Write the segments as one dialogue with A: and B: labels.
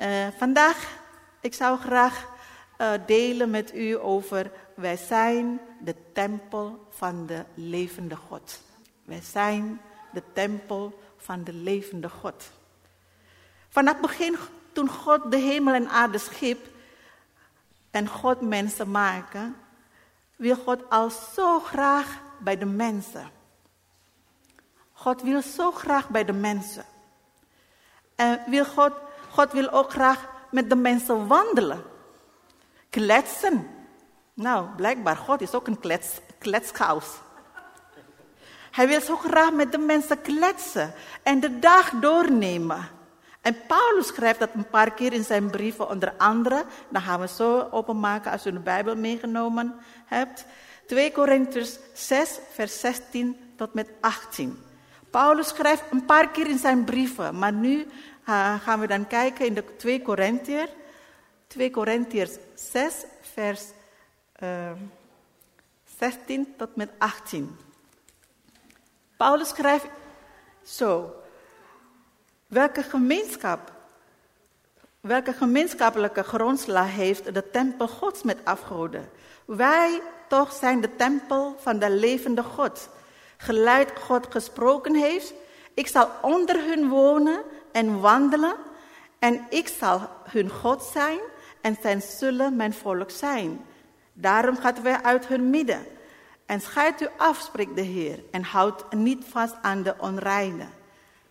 A: Uh, vandaag, ik zou graag uh, delen met u over wij zijn de tempel van de levende God. Wij zijn de tempel van de levende God. Vanaf het begin, toen God de hemel en aarde schiep en God mensen maken, wil God al zo graag bij de mensen. God wil zo graag bij de mensen. En wil God, God wil ook graag met de mensen wandelen. Kletsen. Nou, blijkbaar, God is ook een klets. Hij wil zo graag met de mensen kletsen en de dag doornemen. En Paulus schrijft dat een paar keer in zijn brieven, onder andere, dan gaan we zo openmaken als u de Bijbel meegenomen hebt. 2 Korintiërs 6, vers 16 tot met 18. Paulus schrijft een paar keer in zijn brieven, maar nu gaan we dan kijken in de 2 Korintiërs. 2 Korintiërs 6, vers uh, eh, 16 tot met 18. Paulus schrijft zo. Welke gemeenschap, welke gemeenschappelijke grondslag heeft de tempel Gods met afgoden? Wij toch zijn de tempel van de levende God. Geluid God gesproken heeft, ik zal onder hun wonen en wandelen en ik zal hun God zijn en zij zullen mijn volk zijn. Daarom gaat wij uit hun midden. En scheidt u af, spreekt de Heer, en houdt niet vast aan de onreine.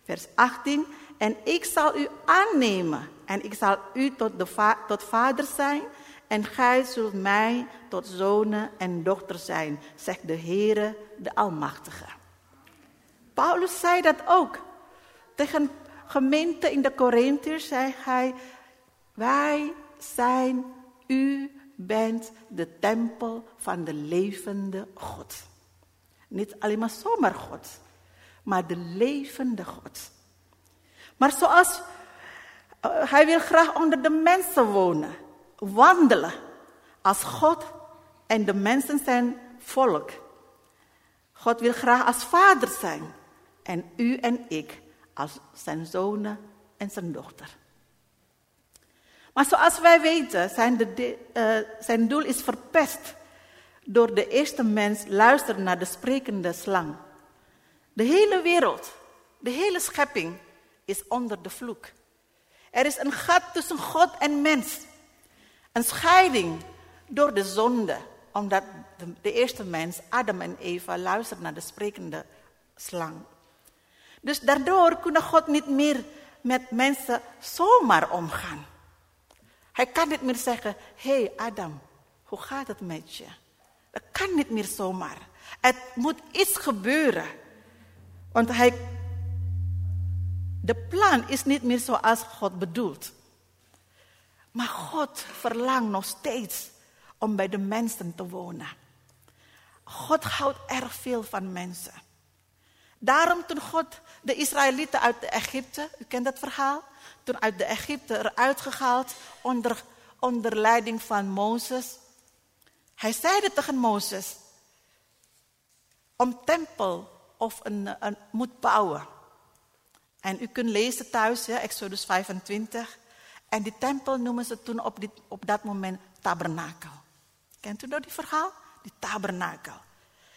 A: Vers 18. En ik zal u aannemen, en ik zal u tot, de tot vader zijn, en gij zult mij tot zonen en dochter zijn, zegt de Heere, de Almachtige. Paulus zei dat ook. Tegen gemeente in de Corinthiërs zei hij, wij zijn, u bent de tempel van de levende God. Niet alleen maar zomaar God, maar de levende God. Maar zoals uh, hij wil graag onder de mensen wonen, wandelen als God en de mensen zijn volk. God wil graag als vader zijn en u en ik als zijn zonen en zijn dochter. Maar zoals wij weten, zijn, de, uh, zijn doel is verpest door de eerste mens luisteren naar de sprekende slang. De hele wereld, de hele schepping is onder de vloek. Er is een gat tussen God en mens. Een scheiding door de zonde, omdat de, de eerste mens, Adam en Eva, luisteren naar de sprekende slang. Dus daardoor kunnen God niet meer met mensen zomaar omgaan. Hij kan niet meer zeggen, hé hey Adam, hoe gaat het met je? Dat kan niet meer zomaar. Het moet iets gebeuren. Want hij, de plan is niet meer zoals God bedoelt. Maar God verlangt nog steeds om bij de mensen te wonen. God houdt erg veel van mensen. Daarom toen God de Israëlieten uit Egypte, u kent dat verhaal, toen uit de Egypte eruit gehaald onder, onder leiding van Mozes. Hij zeide tegen Mozes, om tempel of een, een, moet bouwen. En u kunt lezen thuis, Exodus 25. En die tempel noemen ze toen op, dit, op dat moment tabernakel. Kent u dat die verhaal? Die tabernakel.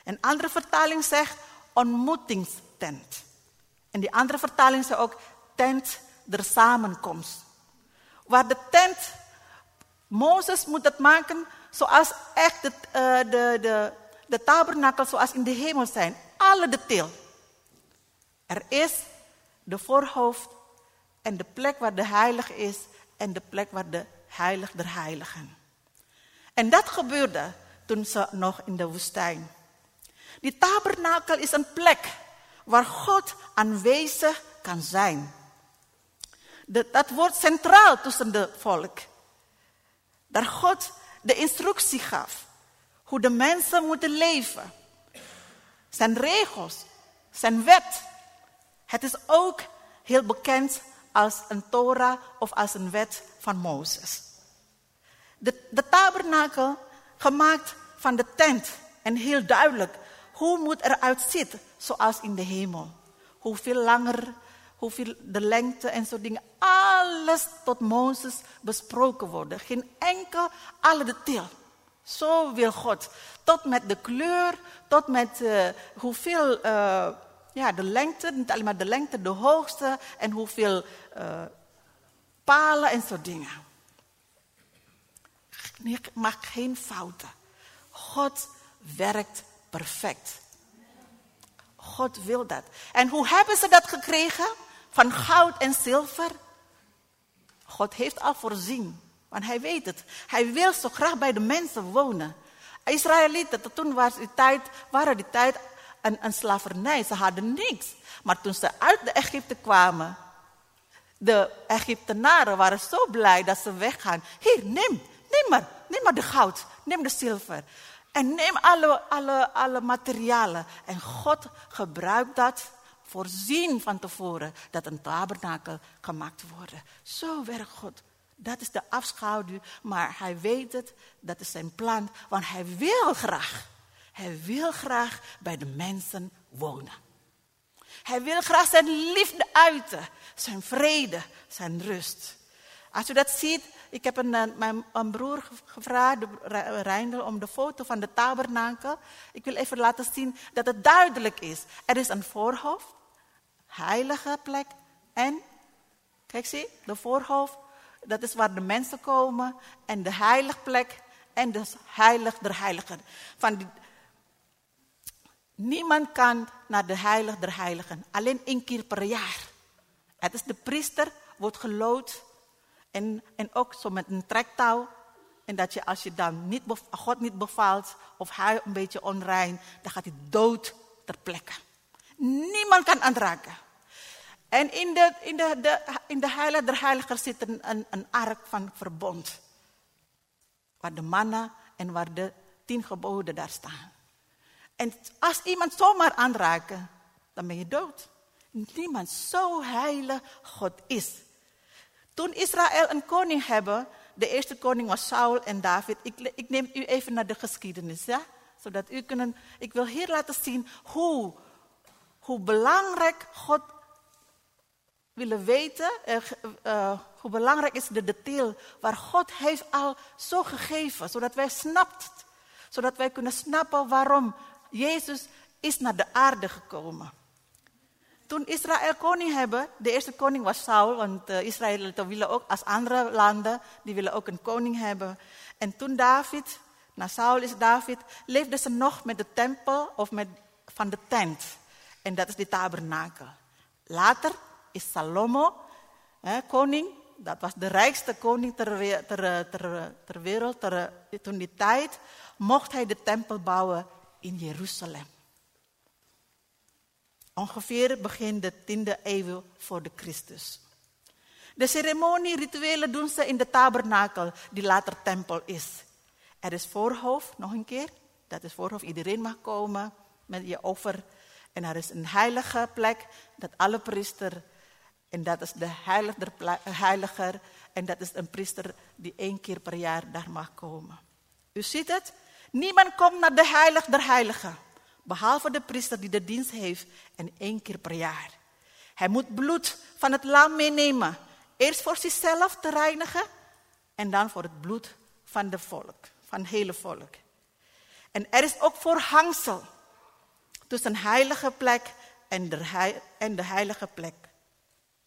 A: Een andere vertaling zegt ontmoetingstent. En die andere vertaling zegt ook tent der samenkomst. Waar de tent, Mozes moet het maken zoals echt de, uh, de, de, de tabernakel zoals in de hemel zijn. Alle detail. Er is de voorhoofd en de plek waar de heilig is en de plek waar de heilig der heiligen. En dat gebeurde toen ze nog in de woestijn. Die tabernakel is een plek waar God aanwezig kan zijn. Dat wordt centraal tussen de volk. Daar God de instructie gaf. Hoe de mensen moeten leven. Zijn regels, zijn wet. Het is ook heel bekend als een Torah of als een wet van Mozes. De, de tabernakel gemaakt van de tent. En heel duidelijk, hoe moet eruit zitten zoals in de hemel. Hoeveel langer hoeveel de lengte en zo dingen. Alles tot Mozes besproken worden. Geen enkel, alle detail. Zo wil God. Tot met de kleur, tot met uh, hoeveel, uh, ja, de lengte, niet alleen maar de lengte, de hoogste en hoeveel uh, palen en zo dingen. Maak geen fouten. God werkt perfect. God wil dat. En hoe hebben ze dat gekregen? Van goud en zilver? God heeft al voorzien. Want hij weet het. Hij wil zo graag bij de mensen wonen. Israëlieten, toen was die tijd, waren die tijd een, een slavernij. Ze hadden niks. Maar toen ze uit de Egypte kwamen, de Egyptenaren waren zo blij dat ze weggaan. Hier, neem, neem maar, neem maar de goud, neem de zilver. En neem alle, alle, alle materialen. En God gebruikt dat, voorzien van tevoren, dat een tabernakel gemaakt wordt. Zo werkt God. Dat is de afschaduw, maar hij weet het, dat is zijn plan, want hij wil graag, hij wil graag bij de mensen wonen. Hij wil graag zijn liefde uiten, zijn vrede, zijn rust. Als u dat ziet, ik heb een, mijn een broer gevraagd, Reindel, om de foto van de tabernakel. Ik wil even laten zien dat het duidelijk is. Er is een voorhoofd, heilige plek en, kijk zie, de voorhoofd, dat is waar de mensen komen. En de heilige plek en de heilig der heiligen. Van die, niemand kan naar de heilig der heiligen, alleen één keer per jaar. Het is de priester, wordt gelood en, en ook zo met een trektouw. En dat je als je dan niet, God niet bevaalt of hij een beetje onrein, dan gaat hij dood ter plekke. Niemand kan aanraken. En in de, in de, de, in de heilige der heiligen zit een, een, ark van verbond. Waar de mannen en waar de tien geboden daar staan. En als iemand zomaar aanraakt, dan ben je dood. Niemand zo heilig God is. Toen Israël een koning hebben, de eerste koning was Saul en David. Ik, ik neem u even naar de geschiedenis, ja? Zodat u kunnen, ik wil hier laten zien hoe, hoe belangrijk God willen weten, uh, uh, hoe belangrijk is de detail waar God heeft al zo gegeven, zodat wij snapt, zodat wij kunnen snappen waarom Jezus is naar de aarde gekomen toen Israël koning hebben, de eerste koning was Saul, want uh, Israël willen ook als andere landen, die willen ook een koning hebben. En toen David, na Saul is David, leefden ze nog met de tempel of met, van de tent. En dat is de tabernakel. Later is Salomo, koning, dat was de rijkste koning ter, ter, ter, ter wereld, ter, toen die tijd, mocht hij de tempel bouwen in Jeruzalem. Ongeveer begin de 10e eeuw voor de Christus. De ceremonie, rituelen doen ze in de tabernakel, die later tempel is. Er is voorhoofd, nog een keer. Dat is voorhoofd, iedereen mag komen met je offer. En er is een heilige plek, dat alle priester, en dat is de heiliger, en dat is een priester die één keer per jaar daar mag komen. U ziet het? Niemand komt naar de heilig der heiligen. Behalve de priester die de dienst heeft en één keer per jaar. Hij moet bloed van het lam meenemen. Eerst voor zichzelf te reinigen en dan voor het bloed van de volk, van het hele volk. En er is ook voorhangsel tussen heilige plek en de, en de heilige plek.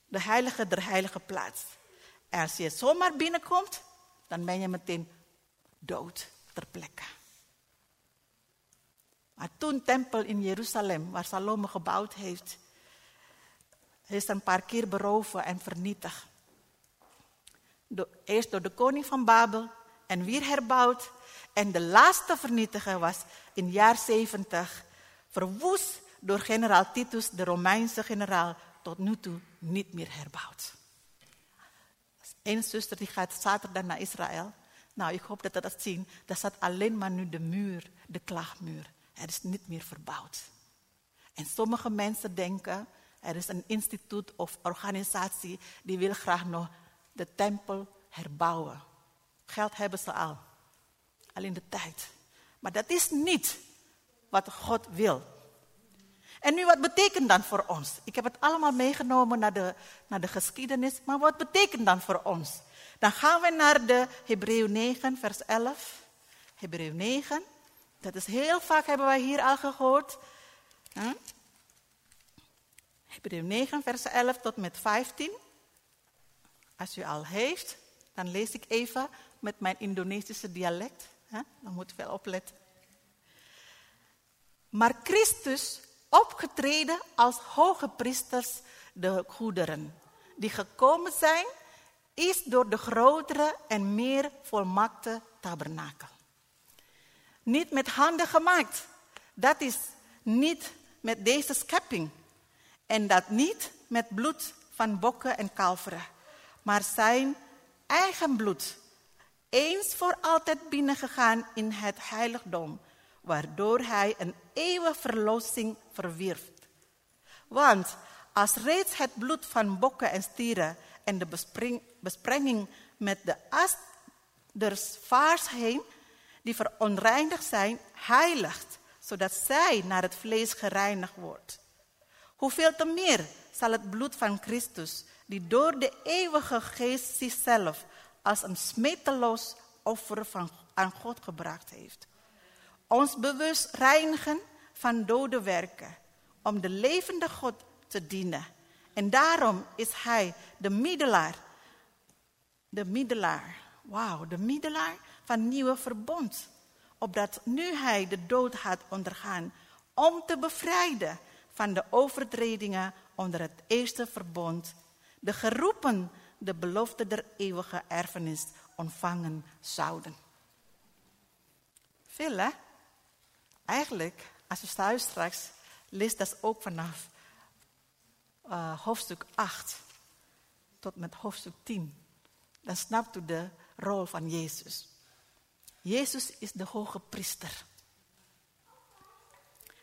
A: De heilige der heilige plaats. En als je zomaar binnenkomt, dan ben je meteen dood ter plekke. Maar toen tempel in Jeruzalem, waar Salome gebouwd heeft, is een paar keer beroven en vernietigd. eerst door de koning van Babel en weer herbouwd. En de laatste vernietiger was in jaar 70 verwoest door generaal Titus, de Romeinse generaal, tot nu toe niet meer herbouwd. Eén zuster die gaat zaterdag naar Israël. Nou, ik hoop dat we dat zien. Daar staat alleen maar nu de muur, de klaagmuur. Het is niet meer verbouwd. En sommige mensen denken, er is een instituut of organisatie die wil graag nog de tempel herbouwen. Geld hebben ze al. Al in de tijd. Maar dat is niet wat God wil. En nu, wat betekent dan voor ons? Ik heb het allemaal meegenomen naar de, naar de geschiedenis, maar wat betekent dan voor ons? Dan gaan we naar de Hebreeën 9, vers 11. Hebreeën 9, dat is heel vaak, hebben wij hier al gehoord. Huh? Hebreeën 9, vers 11 tot met 15. Als u al heeft, dan lees ik even met mijn Indonesische dialect. Dan moet u wel opletten. Maar Christus opgetreden als hoge priesters de goederen, die gekomen zijn, is door de grotere en meer volmaakte tabernakel. Niet met handen gemaakt. Dat is niet met deze schepping. En dat niet met bloed van bokken en kalveren, maar zijn eigen bloed. Eens voor altijd binnengegaan in het heiligdom, waardoor hij een eeuwige verlossing verwierf. Want als reeds het bloed van bokken en stieren en de besprenging met de as des vaars heen, die veronreinigd zijn, heiligt, zodat zij naar het vlees gereinigd wordt. Hoeveel te meer zal het bloed van Christus, die door de eeuwige geest zichzelf als een smeteloos offer van, aan God gebracht heeft, ons bewust reinigen van dode werken, om de levende God te dienen. En daarom is Hij de middelaar, de middelaar, wauw, de middelaar van nieuwe verbond. Opdat nu Hij de dood had ondergaan, om te bevrijden van de overtredingen onder het eerste verbond, de geroepen de belofte der eeuwige erfenis ontvangen zouden. Veel hè? Eigenlijk, als je thuis straks leest dat ook vanaf uh, hoofdstuk 8 tot met hoofdstuk 10, dan snapt u de rol van Jezus. Jezus is de hoge priester.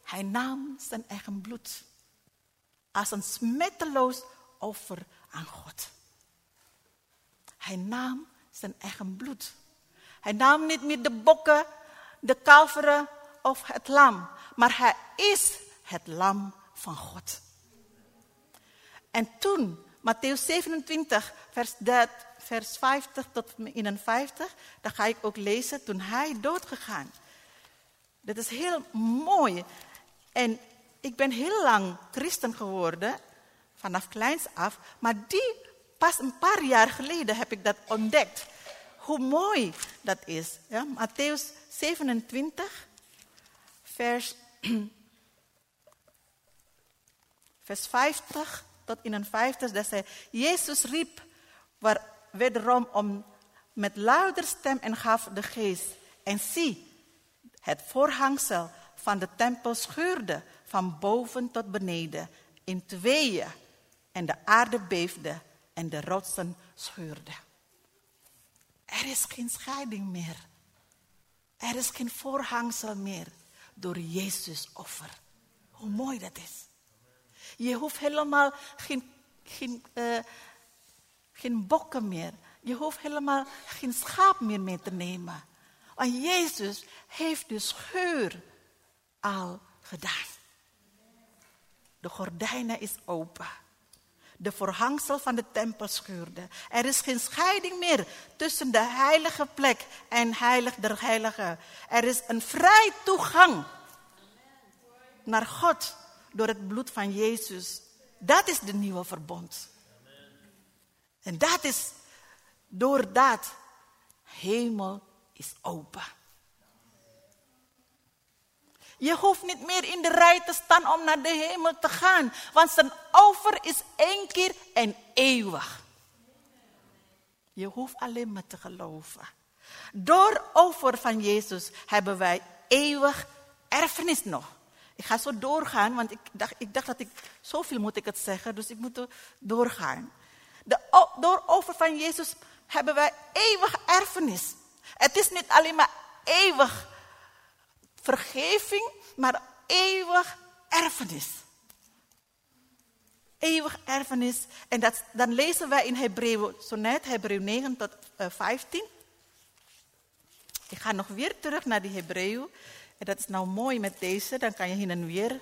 A: Hij nam zijn eigen bloed als een smetteloos offer aan God. Hij nam zijn eigen bloed. Hij nam niet meer de bokken, de kalveren of het lam, maar hij is het lam van God. En toen, Matthäus 27, vers, 30, vers 50 tot 51, daar ga ik ook lezen, toen hij doodgegaan. Dat is heel mooi. En ik ben heel lang christen geworden, vanaf kleins af, maar die pas een paar jaar geleden heb ik dat ontdekt. Hoe mooi dat is. Ja? Matthäus 27, vers, vers 50 tot 51, dat zei, Jezus riep waar, wederom om met luider stem en gaf de geest. En zie, het voorhangsel van de tempel scheurde van boven tot beneden in tweeën. En de aarde beefde en de rotsen scheurden. Er is geen scheiding meer. Er is geen voorhangsel meer door Jezus offer. Hoe mooi dat is. Je hoeft helemaal geen, geen, uh, geen bokken meer. Je hoeft helemaal geen schaap meer mee te nemen. Want Jezus heeft de scheur al gedaan. De gordijnen is open. De voorhangsel van de tempel scheurde. Er is geen scheiding meer tussen de heilige plek en heilig der heiligen. Er is een vrij toegang naar God door het bloed van Jezus. Dat is de nieuwe verbond. En dat is doordat hemel is open. Je hoeft niet meer in de rij te staan om naar de hemel te gaan. Want zijn offer is één keer en eeuwig. Je hoeft alleen maar te geloven. Door offer van Jezus hebben wij eeuwig erfenis nog. Ik ga zo doorgaan, want ik dacht, ik dacht dat ik zoveel moet ik het zeggen, dus ik moet doorgaan. De, door offer van Jezus hebben wij eeuwig erfenis. Het is niet alleen maar eeuwig vergeving, maar eeuwig erfenis. Eeuwig erfenis. En dat, dan lezen wij in Hebreeuw, zo net, Hebreeuw 9 tot uh, eh, 15. Ik ga nog weer terug naar die Hebreeuw. En dat is nou mooi met deze, dan kan je hier en weer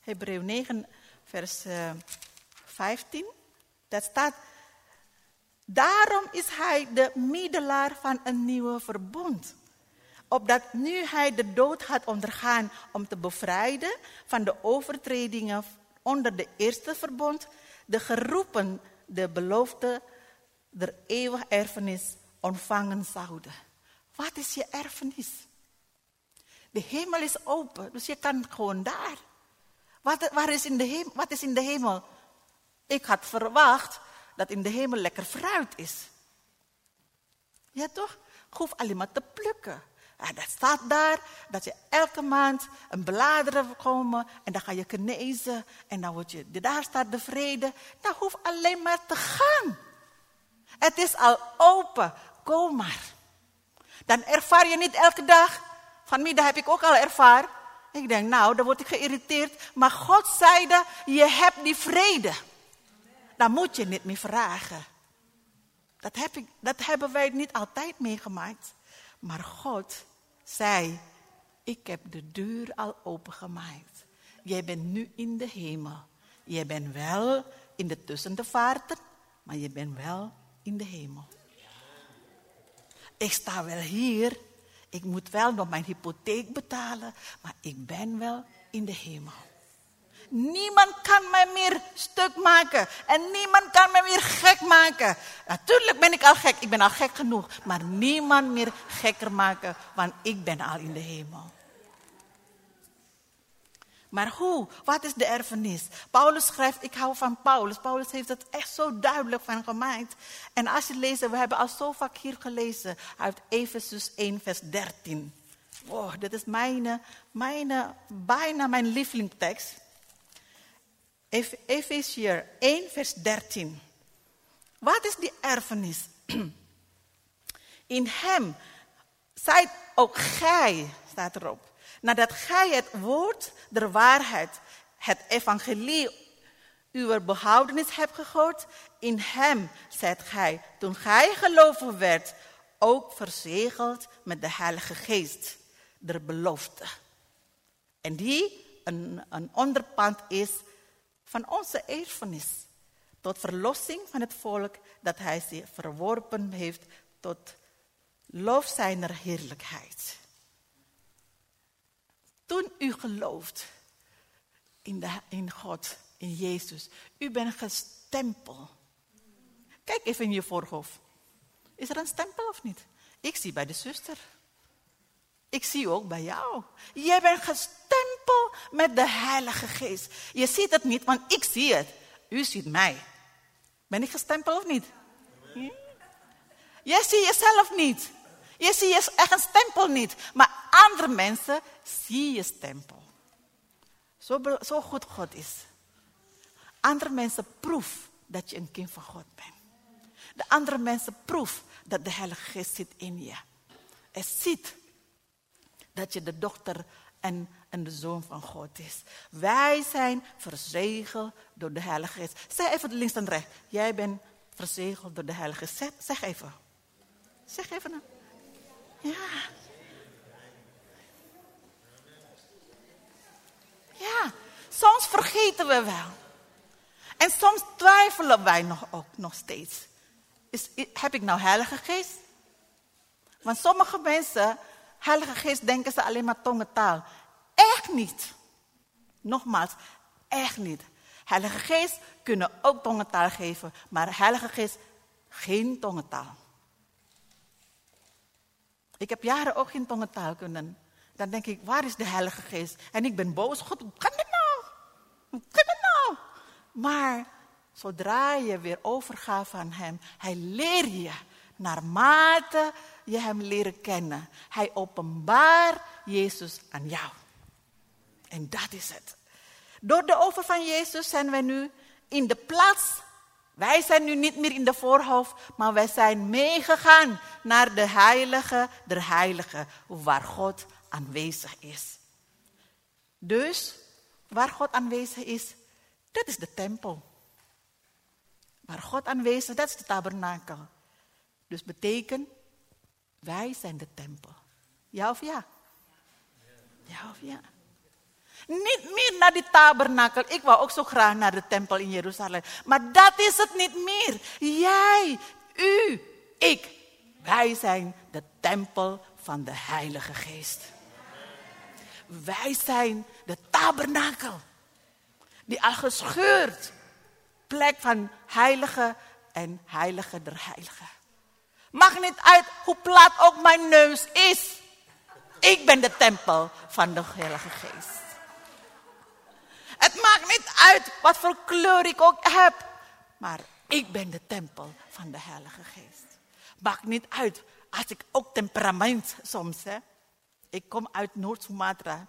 A: Hebreeuw 9, vers 15. Dat staat, daarom is hij de middelaar van een nieuwe verbond. Opdat nu hij de dood had ondergaan om te bevrijden van de overtredingen onder de eerste verbond, de geroepen de belofte der eeuwige erfenis ontvangen zouden. Wat is je erfenis? De hemel is open, dus je kan gewoon daar. Wat, is in de hemel, wat is in de hemel? Ik had verwacht dat in de hemel lekker fruit is. Ja toch? Ik hoef alleen maar te plukken. En dat staat daar, dat je elke maand een bladeren komen en dan ga je genezen en dan word je, daar staat de vrede. Dan hoef alleen maar te gaan. Het is al open, kom maar. Dan ervaar je niet elke dag. Vanmiddag heb ik ook al ervaren. Ik denk, nou, dan word ik geïrriteerd. Maar God zeide, je hebt die vrede. Dan moet je niet meer vragen. Dat, heb ik, dat hebben wij niet altijd meegemaakt. Maar God zei, ik heb de deur al opengemaakt. Jij bent nu in de hemel. Je bent wel in de tussen de vaarten, maar je bent wel in de hemel. Ik sta wel hier. Ik moet wel nog mijn hypotheek betalen, maar ik ben wel in de hemel. Niemand kan mij meer stuk maken. En niemand kan mij meer gek maken. Natuurlijk ben ik al gek. Ik ben al gek genoeg. Maar niemand meer gekker maken. Want ik ben al in de hemel. Maar hoe? Wat is de erfenis? Paulus schrijft, ik hou van Paulus. Paulus heeft het echt zo duidelijk van gemaakt. En als je leest, we hebben al zo vaak hier gelezen uit Efesus 1, vers 13. Wow, dit is mijn, mijn, bijna mijn lievelingstekst. Efesiër 1, vers 13. Wat is die erfenis? In hem zijt ook gij, staat erop, nadat gij het woord der waarheid, het evangelie, uw behoudenis hebt gehoord, in hem zijt gij, toen gij geloven werd, ook verzegeld met de Heilige Geest, der belofte. En die een, een onderpand is van onze erfenis. Tot verlossing van het volk dat hij zich verworpen heeft tot lof zijner heerlijkheid. Toen u gelooft in, de, in God, in Jezus, u bent gestempeld. Kijk even in je voorhoofd. Is er een stempel of niet? Ik zie bij de zuster. Ik zie ook bij jou. Jij bent gestempeld met de Heilige Geest. Je ziet het niet, want ik zie het. U ziet mij. Ben ik gestempeld of niet? Hm? Jij ziet jezelf niet. Je ziet je een stempel niet. Maar andere mensen zien je stempel. Zo, zo goed God is. Andere mensen proef dat je een kind van God bent. De andere mensen proef dat de Heilige Geest zit in je. Hij ziet dat je de dochter en, en de zoon van God is. Wij zijn verzegeld door de Heilige Geest. Zeg even links en rechts. Jij bent verzegeld door de Heilige Geest. Zeg, zeg even. Zeg even. Nou. Ja. Ja, soms vergeten we wel. En soms twijfelen wij nog, ook nog steeds. Is, heb ik nou Heilige Geest? Want sommige mensen Heilige Geest denken ze alleen maar tongentaal. Echt niet. Nogmaals, echt niet. Heilige Geest kunnen ook tongentaal geven, maar Heilige Geest geen tongentaal. Ik heb jaren ook geen tongentaal kunnen. Dan denk ik, waar is de Heilige Geest? En ik ben boos. God, hoe kan dit nou? Hoe kan dit nou? Maar zodra je weer overgaat van Hem, Hij leert je naarmate je hem leren kennen. Hij openbaart Jezus aan jou. En dat is het. Door de over van Jezus zijn wij nu in de plaats. Wij zijn nu niet meer in de voorhoofd, maar wij zijn meegegaan naar de heilige der heiligen, waar God aanwezig is. Dus, waar God aanwezig is, dat is de tempel. Waar God aanwezig is, dat is de tabernakel. Dus betekent, wij zijn de tempel. Ja of ja? Ja of ja? Niet meer naar die tabernakel. Ik wou ook zo graag naar de tempel in Jeruzalem. Maar dat is het niet meer. Jij, u, ik. Wij zijn de tempel van de Heilige Geest. Wij zijn de tabernakel. Die al gescheurd. Plek van heilige en heilige der heiligen. Maakt niet uit hoe plat ook mijn neus is. Ik ben de tempel van de Heilige Geest. Het maakt niet uit wat voor kleur ik ook heb. Maar ik ben de tempel van de Heilige Geest. Maakt niet uit als ik ook temperament soms. Hè. Ik kom uit Noord-Sumatra.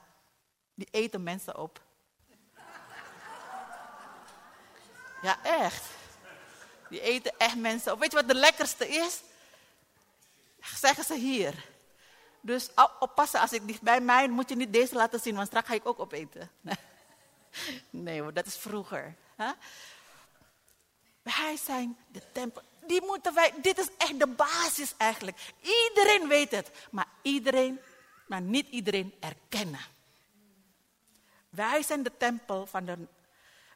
A: Die eten mensen op. Ja, echt. Die eten echt mensen op. Weet je wat de lekkerste is? Zeggen ze hier. Dus oppassen, als ik dicht bij mij, moet je niet deze laten zien, want straks ga ik ook opeten. Nee dat is vroeger. Wij zijn de tempel. Die moeten wij, dit is echt de basis eigenlijk. Iedereen weet het, maar iedereen, maar niet iedereen erkennen. Wij zijn de tempel van de,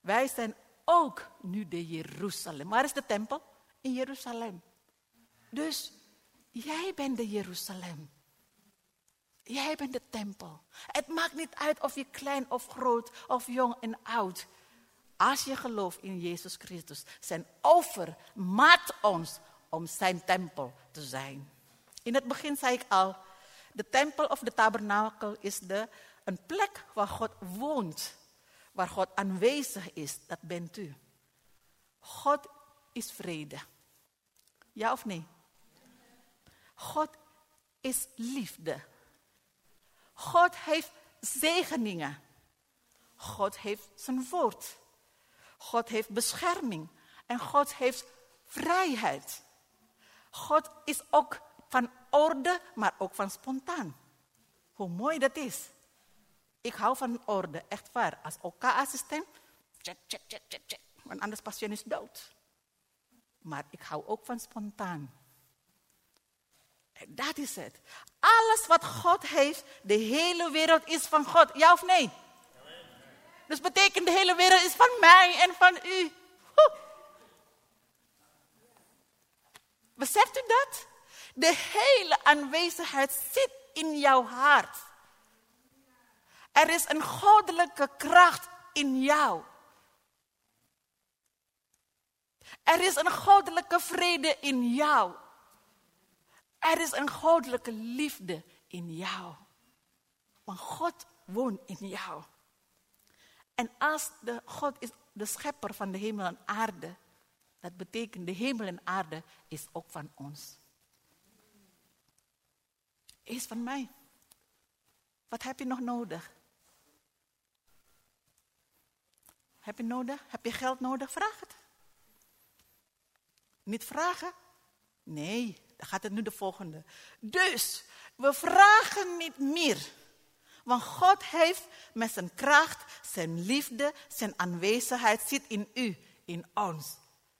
A: wij zijn ook nu de Jeruzalem. Waar is de tempel? In Jeruzalem. Dus jij bent de Jeruzalem. Jij bent de tempel. Het maakt niet uit of je klein of groot of jong en oud. Als je gelooft in Jezus Christus, zijn offer maakt ons om zijn tempel te zijn. In het begin zei ik al, de tempel of de tabernakel is de, een plek waar God woont, waar God aanwezig is. Dat bent u. God is vrede. Ja of nee? God is liefde. God heeft zegeningen. God heeft zijn woord. God heeft bescherming. En God heeft vrijheid. God is ook van orde, maar ook van spontaan. Hoe mooi dat is. Ik hou van orde, echt waar. Als OK-assistent, check, check, check, check, check. Want anders patiënt is dood. Maar ik hou ook van spontaan. Dat is het. Alles wat God heeft, de hele wereld is van God. Ja of nee? Dus betekent de hele wereld is van mij en van u. Beseft u dat? De hele aanwezigheid zit in jouw hart. Er is een goddelijke kracht in jou. Er is een goddelijke vrede in jou. Er is een goddelijke liefde in jou. Want God woont in jou. En als de God is de schepper van de hemel en aarde, dat betekent de hemel en aarde is ook van ons. Is van mij. Wat heb je nog nodig? Heb je nodig? Heb je geld nodig? Vraag het. Niet vragen? Nee, dan gaat het nu de volgende. Dus, we vragen niet meer. Want God heeft met zijn kracht, zijn liefde, zijn aanwezigheid zit in u, in ons.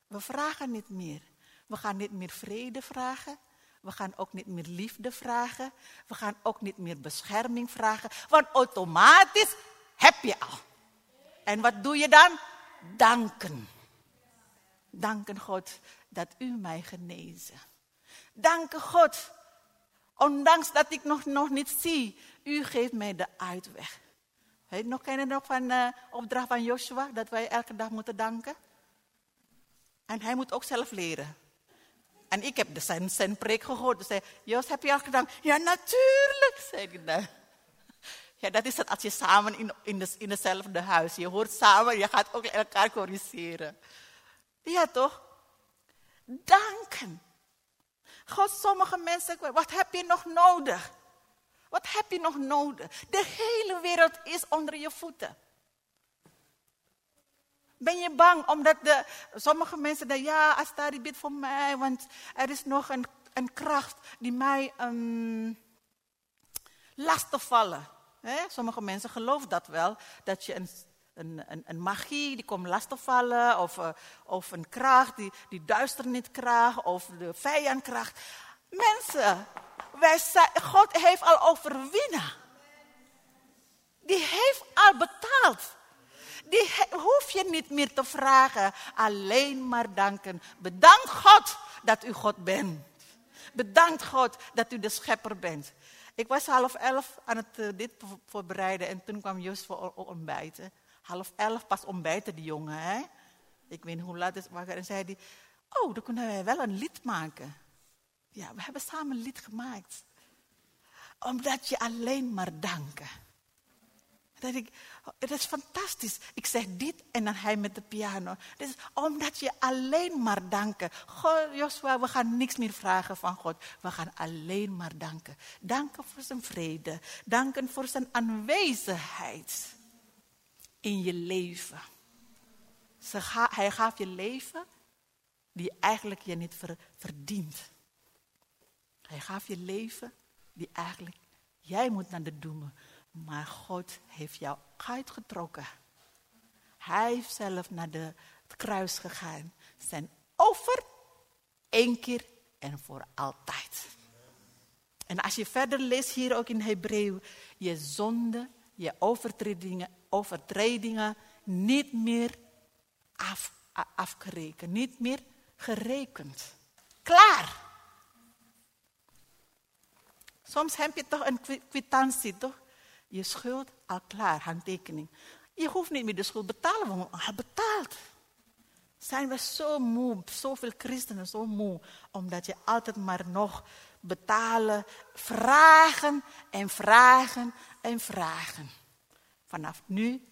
A: We vragen niet meer. We gaan niet meer vrede vragen. We gaan ook niet meer liefde vragen. We gaan ook niet meer bescherming vragen. Want automatisch heb je al. En wat doe je dan? Danken. Danken God dat u mij genezen. Dank God. Ondanks dat ik nog, nog niet zie, u geeft mij de uitweg. Weet nog, ken je nog van de uh, opdracht van Joshua, dat wij elke dag moeten danken? En hij moet ook zelf leren. En ik heb de zijn, zijn preek gehoord. Dus zei, Jos, heb je al gedaan? Ja, natuurlijk, zei ik dan. Ja, dat is het als je samen in, in, de, in hetzelfde huis. Je hoort samen, je gaat ook elkaar corrigeren. Ja, toch? Danken. God, sommige mensen, wat heb je nog nodig? Wat heb je nog nodig? De hele wereld is onder je voeten. Ben je bang omdat de, sommige mensen denken, ja, Astari bidt voor mij, want er is nog een, kracht die mij um, lastig vallen. Sommige mensen geloven dat wel, dat je een, een, een, magie die komt lastig vallen, of, uh, of een kracht die, die kracht, of de vijandkracht. Mensen, wij God heeft al overwinnen. Die heeft al betaald. Die hoef je niet meer te vragen. Alleen maar danken. Bedankt God dat u God bent. Bedankt God dat u de schepper bent. Ik was half elf aan het uh, dit voorbereiden en toen kwam Jos voor ontbijten. Half elf pas ontbijten die jongen, hè? Ik weet niet hoe laat het was. En zei hij, oh, dan kunnen wij wel een lied maken. Ja, we hebben samen een lied gemaakt. Omdat je alleen maar danken. Dat ik, het is fantastisch. Ik zeg dit en dan hij met de piano. Dus omdat je alleen maar danken. God, Joshua, we gaan niks meer vragen van God. We gaan alleen maar danken. Danken voor zijn vrede. Danken voor zijn aanwezigheid in je leven. Hij gaf je leven die eigenlijk je niet verdient. Hij gaf je leven die eigenlijk jij moet naar de doemen. Maar God heeft jou uitgetrokken. Hij heeft zelf naar de, het kruis gegaan. Zijn over één keer en voor altijd. En als je verder leest hier ook in Hebreeuw, je zonde, je overtredingen, overtredingen niet meer af, afgerekend, niet meer gerekend. Klaar. Soms heb je toch een kwitantie, toch? Je schuld al klaar, handtekening. Je hoeft niet meer de schuld betalen, want al betaald. Zijn we zo moe, zoveel christenen zo moe, omdat je altijd maar nog betalen, vragen en vragen en vragen. Vanaf nu,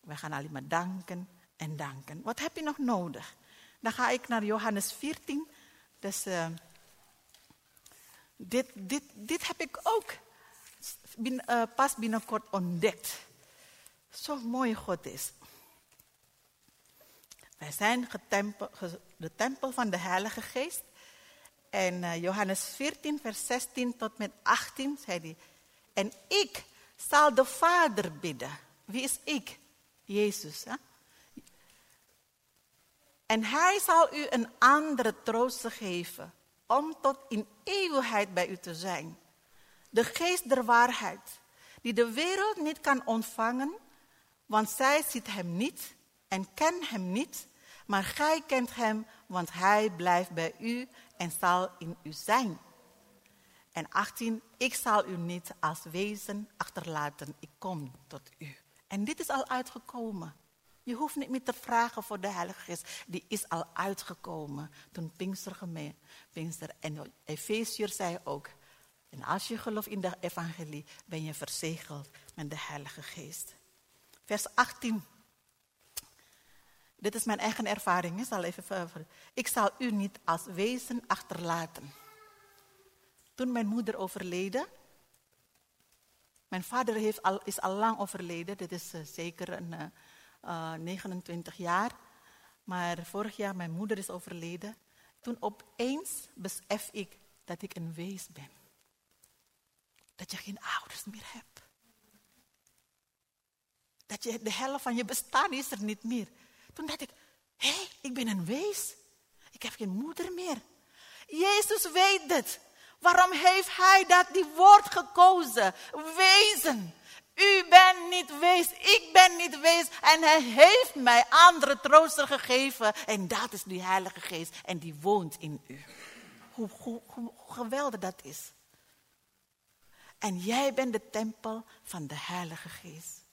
A: we gaan alleen maar danken en danken. Wat heb je nog nodig? Dan ga ik naar Johannes 14. Dus uh, dit, dit, dit heb ik ook bin, uh, pas binnenkort ontdekt. Zo mooi God is. Wij zijn de tempel van de Heilige Geest. En uh, Johannes 14, vers 16 tot met 18 zei hij. En ik zal de Vader bidden. Wie is ik? Jezus. Hè? En hij zal u een andere troost geven. Om tot in eeuwigheid bij u te zijn de geest der waarheid, die de wereld niet kan ontvangen, want zij ziet hem niet en kent hem niet, maar gij kent hem, want hij blijft bij u en zal in u zijn. En 18, ik zal u niet als wezen achterlaten, ik kom tot u. En dit is al uitgekomen. Je hoeft niet meer te vragen voor de Heilige Geest. Die is al uitgekomen toen Pinkster gemeen. Pinkster en Efeziër zei ook. En als je gelooft in de evangelie, ben je verzegeld met de Heilige Geest. Vers 18. Dit is mijn eigen ervaring. Ik zal, even, ik zal u niet als wezen achterlaten. Toen mijn moeder overleden. Mijn vader heeft al, is al lang overleden. Dit is uh, zeker een, uh, uh, 29 jaar. Maar vorig jaar mijn moeder is overleden. Toen opeens besef ik dat ik een wees ben dat je geen ouders meer hebt. Dat je de helft van je bestaan is er niet meer. Toen dacht ik, hé, hey, ik ben een wees. Ik heb geen moeder meer. Jezus weet het. Waarom heeft hij dat die woord gekozen? Wezen. U bent niet wees, ik ben niet wees. En hij heeft mij andere trooster gegeven. En dat is die Heilige Geest. En die woont in u. Hoe, hoe, hoe geweldig dat is. En jij bent de tempel van de Heilige Geest.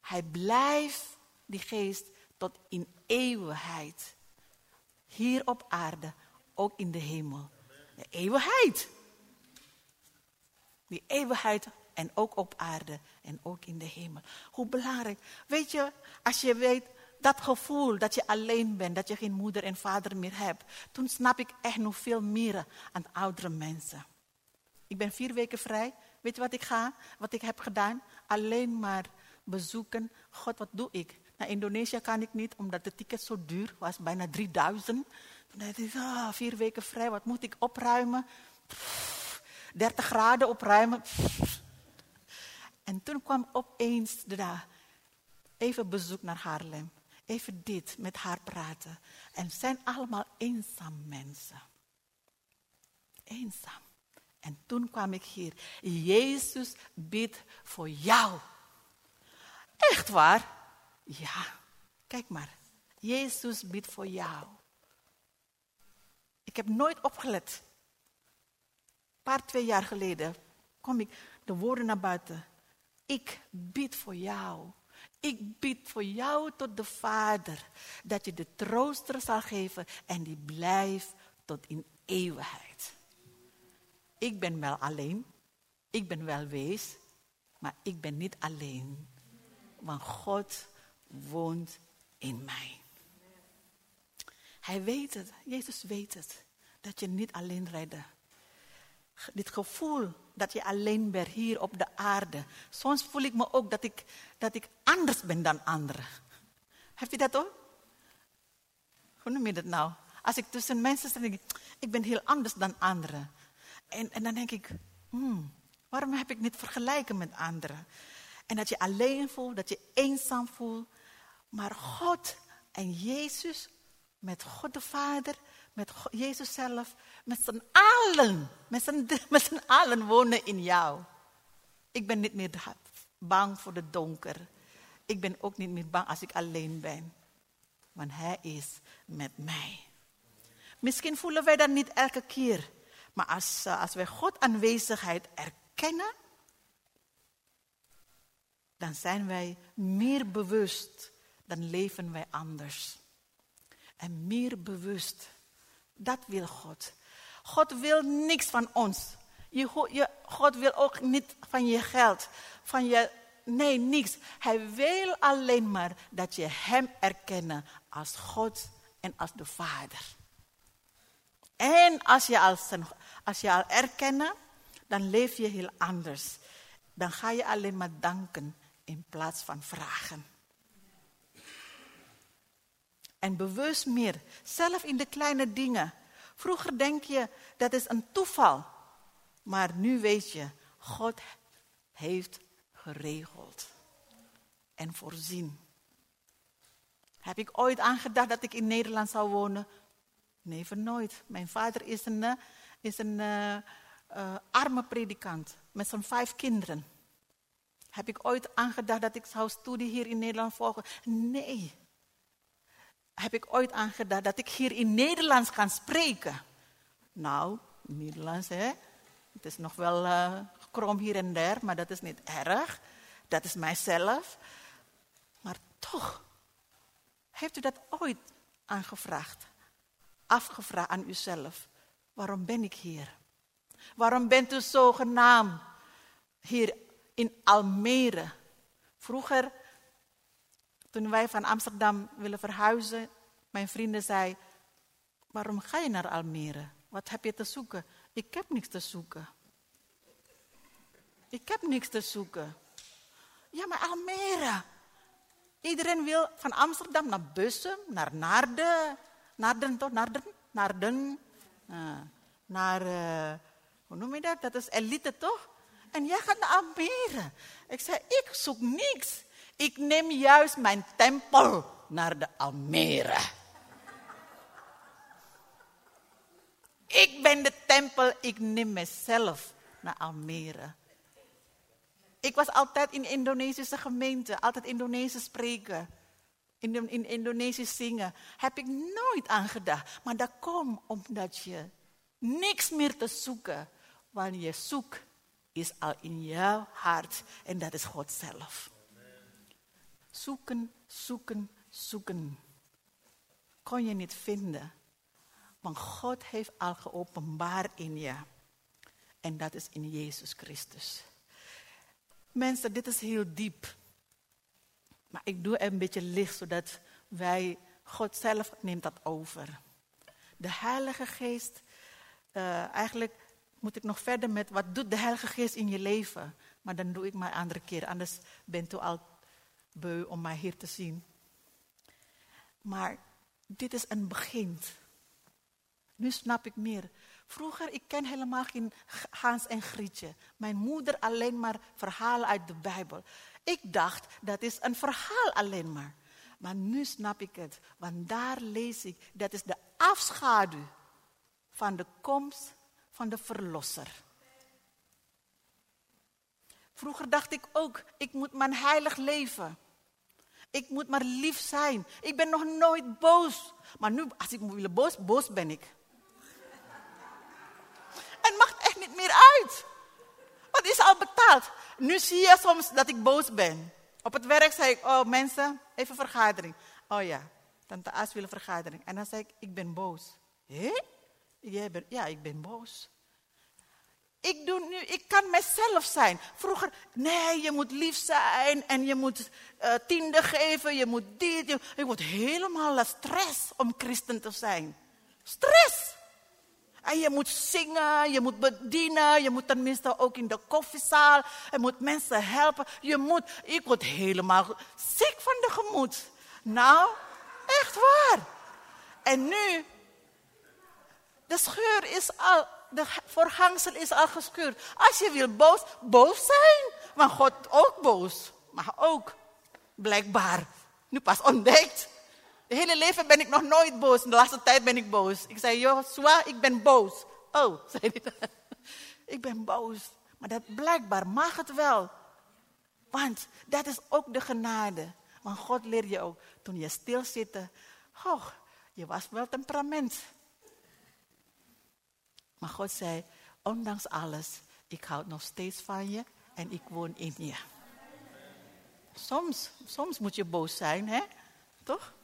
A: Hij blijft, die geest, tot in eeuwigheid. Hier op aarde, ook in de hemel. De eeuwigheid. Die eeuwigheid en ook op aarde en ook in de hemel. Hoe belangrijk. Weet je, als je weet dat gevoel dat je alleen bent, dat je geen moeder en vader meer hebt, toen snap ik echt nog veel meer aan oudere mensen. Ik ben vier weken vrij. Weet je wat ik ga? Wat ik heb gedaan? Alleen maar bezoeken. God, wat doe ik? Naar Indonesië kan ik niet, omdat de ticket zo duur was, bijna 3000. Toen dacht ik, ah, vier weken vrij, wat moet ik opruimen? 30 graden opruimen. En toen kwam opeens de dag, even bezoek naar Haarlem. Even dit, met haar praten. En zijn allemaal eenzaam mensen. Eenzaam. En toen kwam ik hier. Jezus bidt voor jou. Echt waar? Ja, kijk maar. Jezus biedt voor jou. Ik heb nooit opgelet. Een paar, twee jaar geleden kom ik de woorden naar buiten. Ik bid voor jou. Ik bid voor jou tot de Vader. Dat je de trooster zal geven en die blijft tot in eeuwigheid. Ik ben wel alleen. Ik ben wel wees. Maar ik ben niet alleen. Want God woont in mij. Hij weet het. Jezus weet het. Dat je niet alleen redde. Dit gevoel dat je alleen bent hier op de aarde. Soms voel ik me ook dat ik, dat ik anders ben dan anderen. Heb je dat ook? Hoe noem je dat nou? Als ik tussen mensen sta, denk ik, ik ben heel anders dan anderen. En, en dan denk ik, hmm, waarom heb ik niet vergelijken met anderen? En dat je alleen voelt, dat je eenzaam voelt. Maar God en Jezus, met God de Vader, met Jezus zelf, met z'n allen, met z'n, met z'n allen wonen in jou. Ik ben niet meer bang voor de donker. Ik ben ook niet meer bang als ik alleen ben. Want Hij is met mij. Misschien voelen wij dat niet elke keer. Maar als, eh, als wij God aanwezigheid erkennen, dan zijn wij meer bewust, dan leven wij anders. En meer bewust, dat wil God. God wil niks van ons. Je, je, God wil ook niet van je geld, van je, nee, niks. Hij wil alleen maar dat je Hem erkennen als God en als de Vader. En als je al, als je al erkennen, dan leef je heel anders. Dan ga je alleen maar danken in plaats van vragen. En bewust meer, zelf in de kleine dingen. Vroeger denk je, dat is een toeval. Maar nu weet je, God heeft geregeld en voorzien. Heb ik ooit aangedacht dat ik in Nederland zou wonen? Nee, voor nooit. Mijn vader is een, eh, is een uh, uh, arme predikant met zijn vijf kinderen. Heb ik ooit aangedacht dat ik zou studie hier in Nederland volgen? Nee. Heb ik ooit aangedacht dat ik hier in Nederlands kan spreken? Nou, Nederlands hè. Het is nog wel uh, krom hier en daar, maar dat is niet erg. Dat is mijzelf. Maar toch, heeft u dat ooit aangevraagd? Afgevraagd aan uzelf. Waarom ben ik hier? Waarom bent u zogenaamd hier in Almere? Vroeger, toen wij van Amsterdam willen verhuizen, mijn vrienden zei, waarom ga je naar Almere? Wat heb je te zoeken? Ik heb niks te zoeken. Ik heb niks te zoeken. Ja, maar Almere. Iedereen wil van Amsterdam naar Bussum, naar Naarden. Naarden toch? Naarden? Naarden. Uh, naar, uh, hoe noem je dat? Dat is elite toch? En jij gaat naar Almere. Ik zei, ik zoek niks. Ik neem juist mijn tempel naar de Almere. Ik ben de tempel, ik neem mezelf naar Almere. Ik was altijd in Indonesische gemeente, altijd Indonesisch spreken. In, in Indonesisch zingen. Heb ik nooit aan gedacht. Maar dat komt omdat je niks meer te zoeken. Want je zoekt is al in jouw hart. En dat is God zelf. Zoeken, zoeken, zoeken. Kon je niet vinden. Want God heeft al geopenbaard in je. En dat is in Jezus Christus. Mensen, dit is heel diep. Maar ik doe een beetje licht, zodat wij, God zelf neemt dat over. De Heilige Geest, uh, eigenlijk moet ik nog verder met wat doet de Heilige Geest in je leven. Maar dan doe ik maar een andere keer, anders bent u al beu om mij hier te zien. Maar dit is een begin. Nu snap ik meer. Vroeger, ik ken helemaal geen Hans en Grietje. Mijn moeder alleen maar verhalen uit de Bijbel. Ik dacht, dat is een verhaal alleen maar. Maar nu snap ik het. Want daar lees ik, dat is de afschaduw van de komst van de Verlosser. Vroeger dacht ik ook, ik moet mijn heilig leven. Ik moet maar lief zijn. Ik ben nog nooit boos. Maar nu, als ik willen boos, boos ben ik. En mag echt niet meer uit. Het is al betaald. Nu zie je soms dat ik boos ben. Op het werk zei ik, oh mensen, even vergadering. Oh ja, tante As wil een vergadering. En dan zei ik, ik ben boos. Hé? Ja, ik ben boos. Ik, doe nu, ik kan mezelf zijn. Vroeger, nee, je moet lief zijn en je moet uh, tiende geven, je moet dit. Je, ik word helemaal stress om christen te zijn. Stress! En je moet zingen, je moet bedienen, je moet tenminste ook in de koffiezaal, je moet mensen helpen. Je moet, ik word helemaal ziek van de gemoed. Nou, echt waar. En nu, de scheur is al, de voorhangsel is al gescheurd. Als je wil boos, boos zijn. Maar God ook boos. Maar ook, blijkbaar, nu pas ontdekt. De hele leven ben ik nog nooit boos. De laatste tijd ben ik boos. Ik zei, Joshua, ik ben boos. Oh, zei hij. Ik ben boos. Maar dat blijkbaar mag het wel. Want dat is ook de genade. Want God leert je ook, toen je stil zit, oh, je was wel temperament. Maar God zei, ondanks alles, ik houd nog steeds van je en ik woon in je. Soms, soms moet je boos zijn, hè? Toch?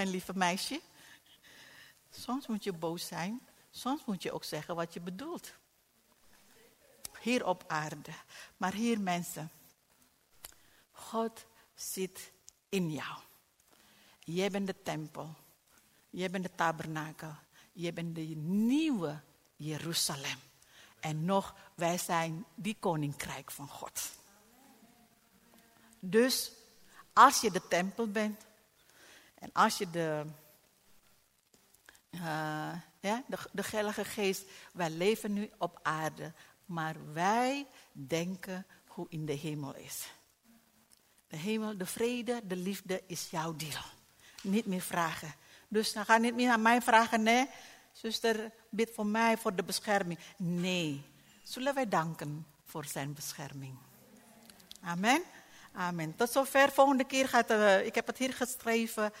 A: Mijn lieve meisje. Soms moet je boos zijn. Soms moet je ook zeggen wat je bedoelt. Hier op aarde. Maar hier mensen. God zit in jou. Jij bent de tempel. Jij bent de tabernakel. Je bent de nieuwe Jeruzalem. En nog, wij zijn die koninkrijk van God. Dus als je de tempel bent en als je de, uh, ja, de, de Heilige Geest, wij leven nu op aarde, maar wij denken hoe in de hemel is. De hemel, de vrede, de liefde is jouw deel. Niet meer vragen. Dus dan ga niet meer aan mij vragen, nee, zuster, bid voor mij, voor de bescherming. Nee, zullen wij danken voor zijn bescherming. Amen. Amen. Tot zover. Volgende keer gaat, uh, ik heb het hier geschreven.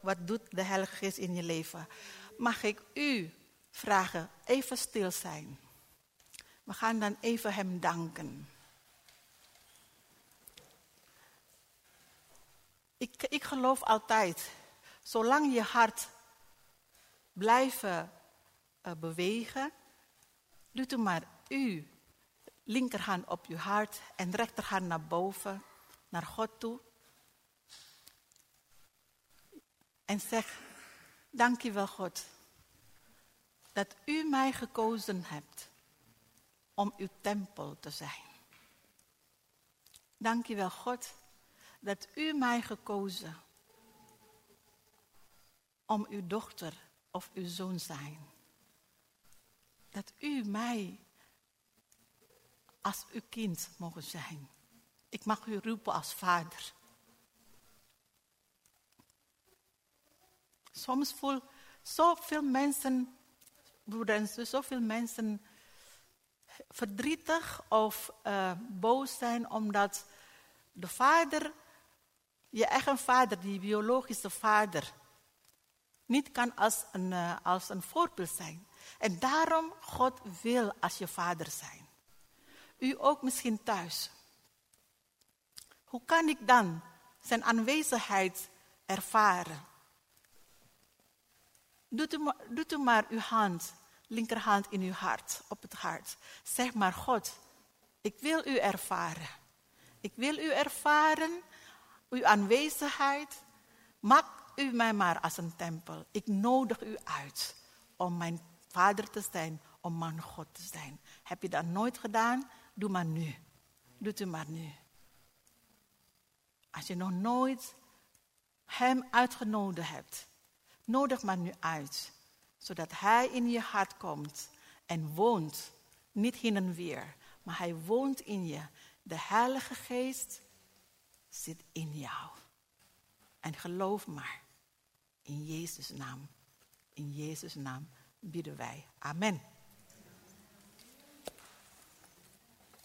A: Wat doet de Heilige Geest in je leven? Mag ik u vragen, even stil zijn. We gaan dan even hem danken. Ik, ik geloof altijd Zolang je hart blijven uh, bewegen, doet u maar u linkerhand op je hart en rechterhand naar boven, naar God toe. En zeg, dank je wel God, dat u mij gekozen hebt om uw tempel te zijn. Dank je wel God, dat u mij gekozen om uw dochter of uw zoon zijn. Dat u mij als uw kind mogen zijn. Ik mag u roepen als vader. Soms voel zoveel mensen, broeders en zoveel mensen verdrietig of uh, boos zijn omdat de vader, je eigen vader, die biologische vader, niet kan als een, uh, als een voorbeeld zijn. En daarom, God wil als je vader zijn. U ook misschien thuis. Hoe kan ik dan zijn aanwezigheid ervaren? Doet u, doet u maar uw hand, linkerhand in uw hart, op het hart. Zeg maar, God, ik wil u ervaren. Ik wil u ervaren, uw aanwezigheid. Maak u mij maar als een tempel. Ik nodig u uit om mijn vader te zijn, om mijn God te zijn. Heb je dat nooit gedaan? Doe maar nu. Doe het maar nu. Als je nog nooit hem uitgenodigd hebt, nodig maar nu uit. Zodat hij in je hart komt en woont. Niet heen en weer, maar hij woont in je. De Heilige Geest zit in jou. En geloof maar, in Jezus' naam. In Jezus' naam bidden wij. Amen.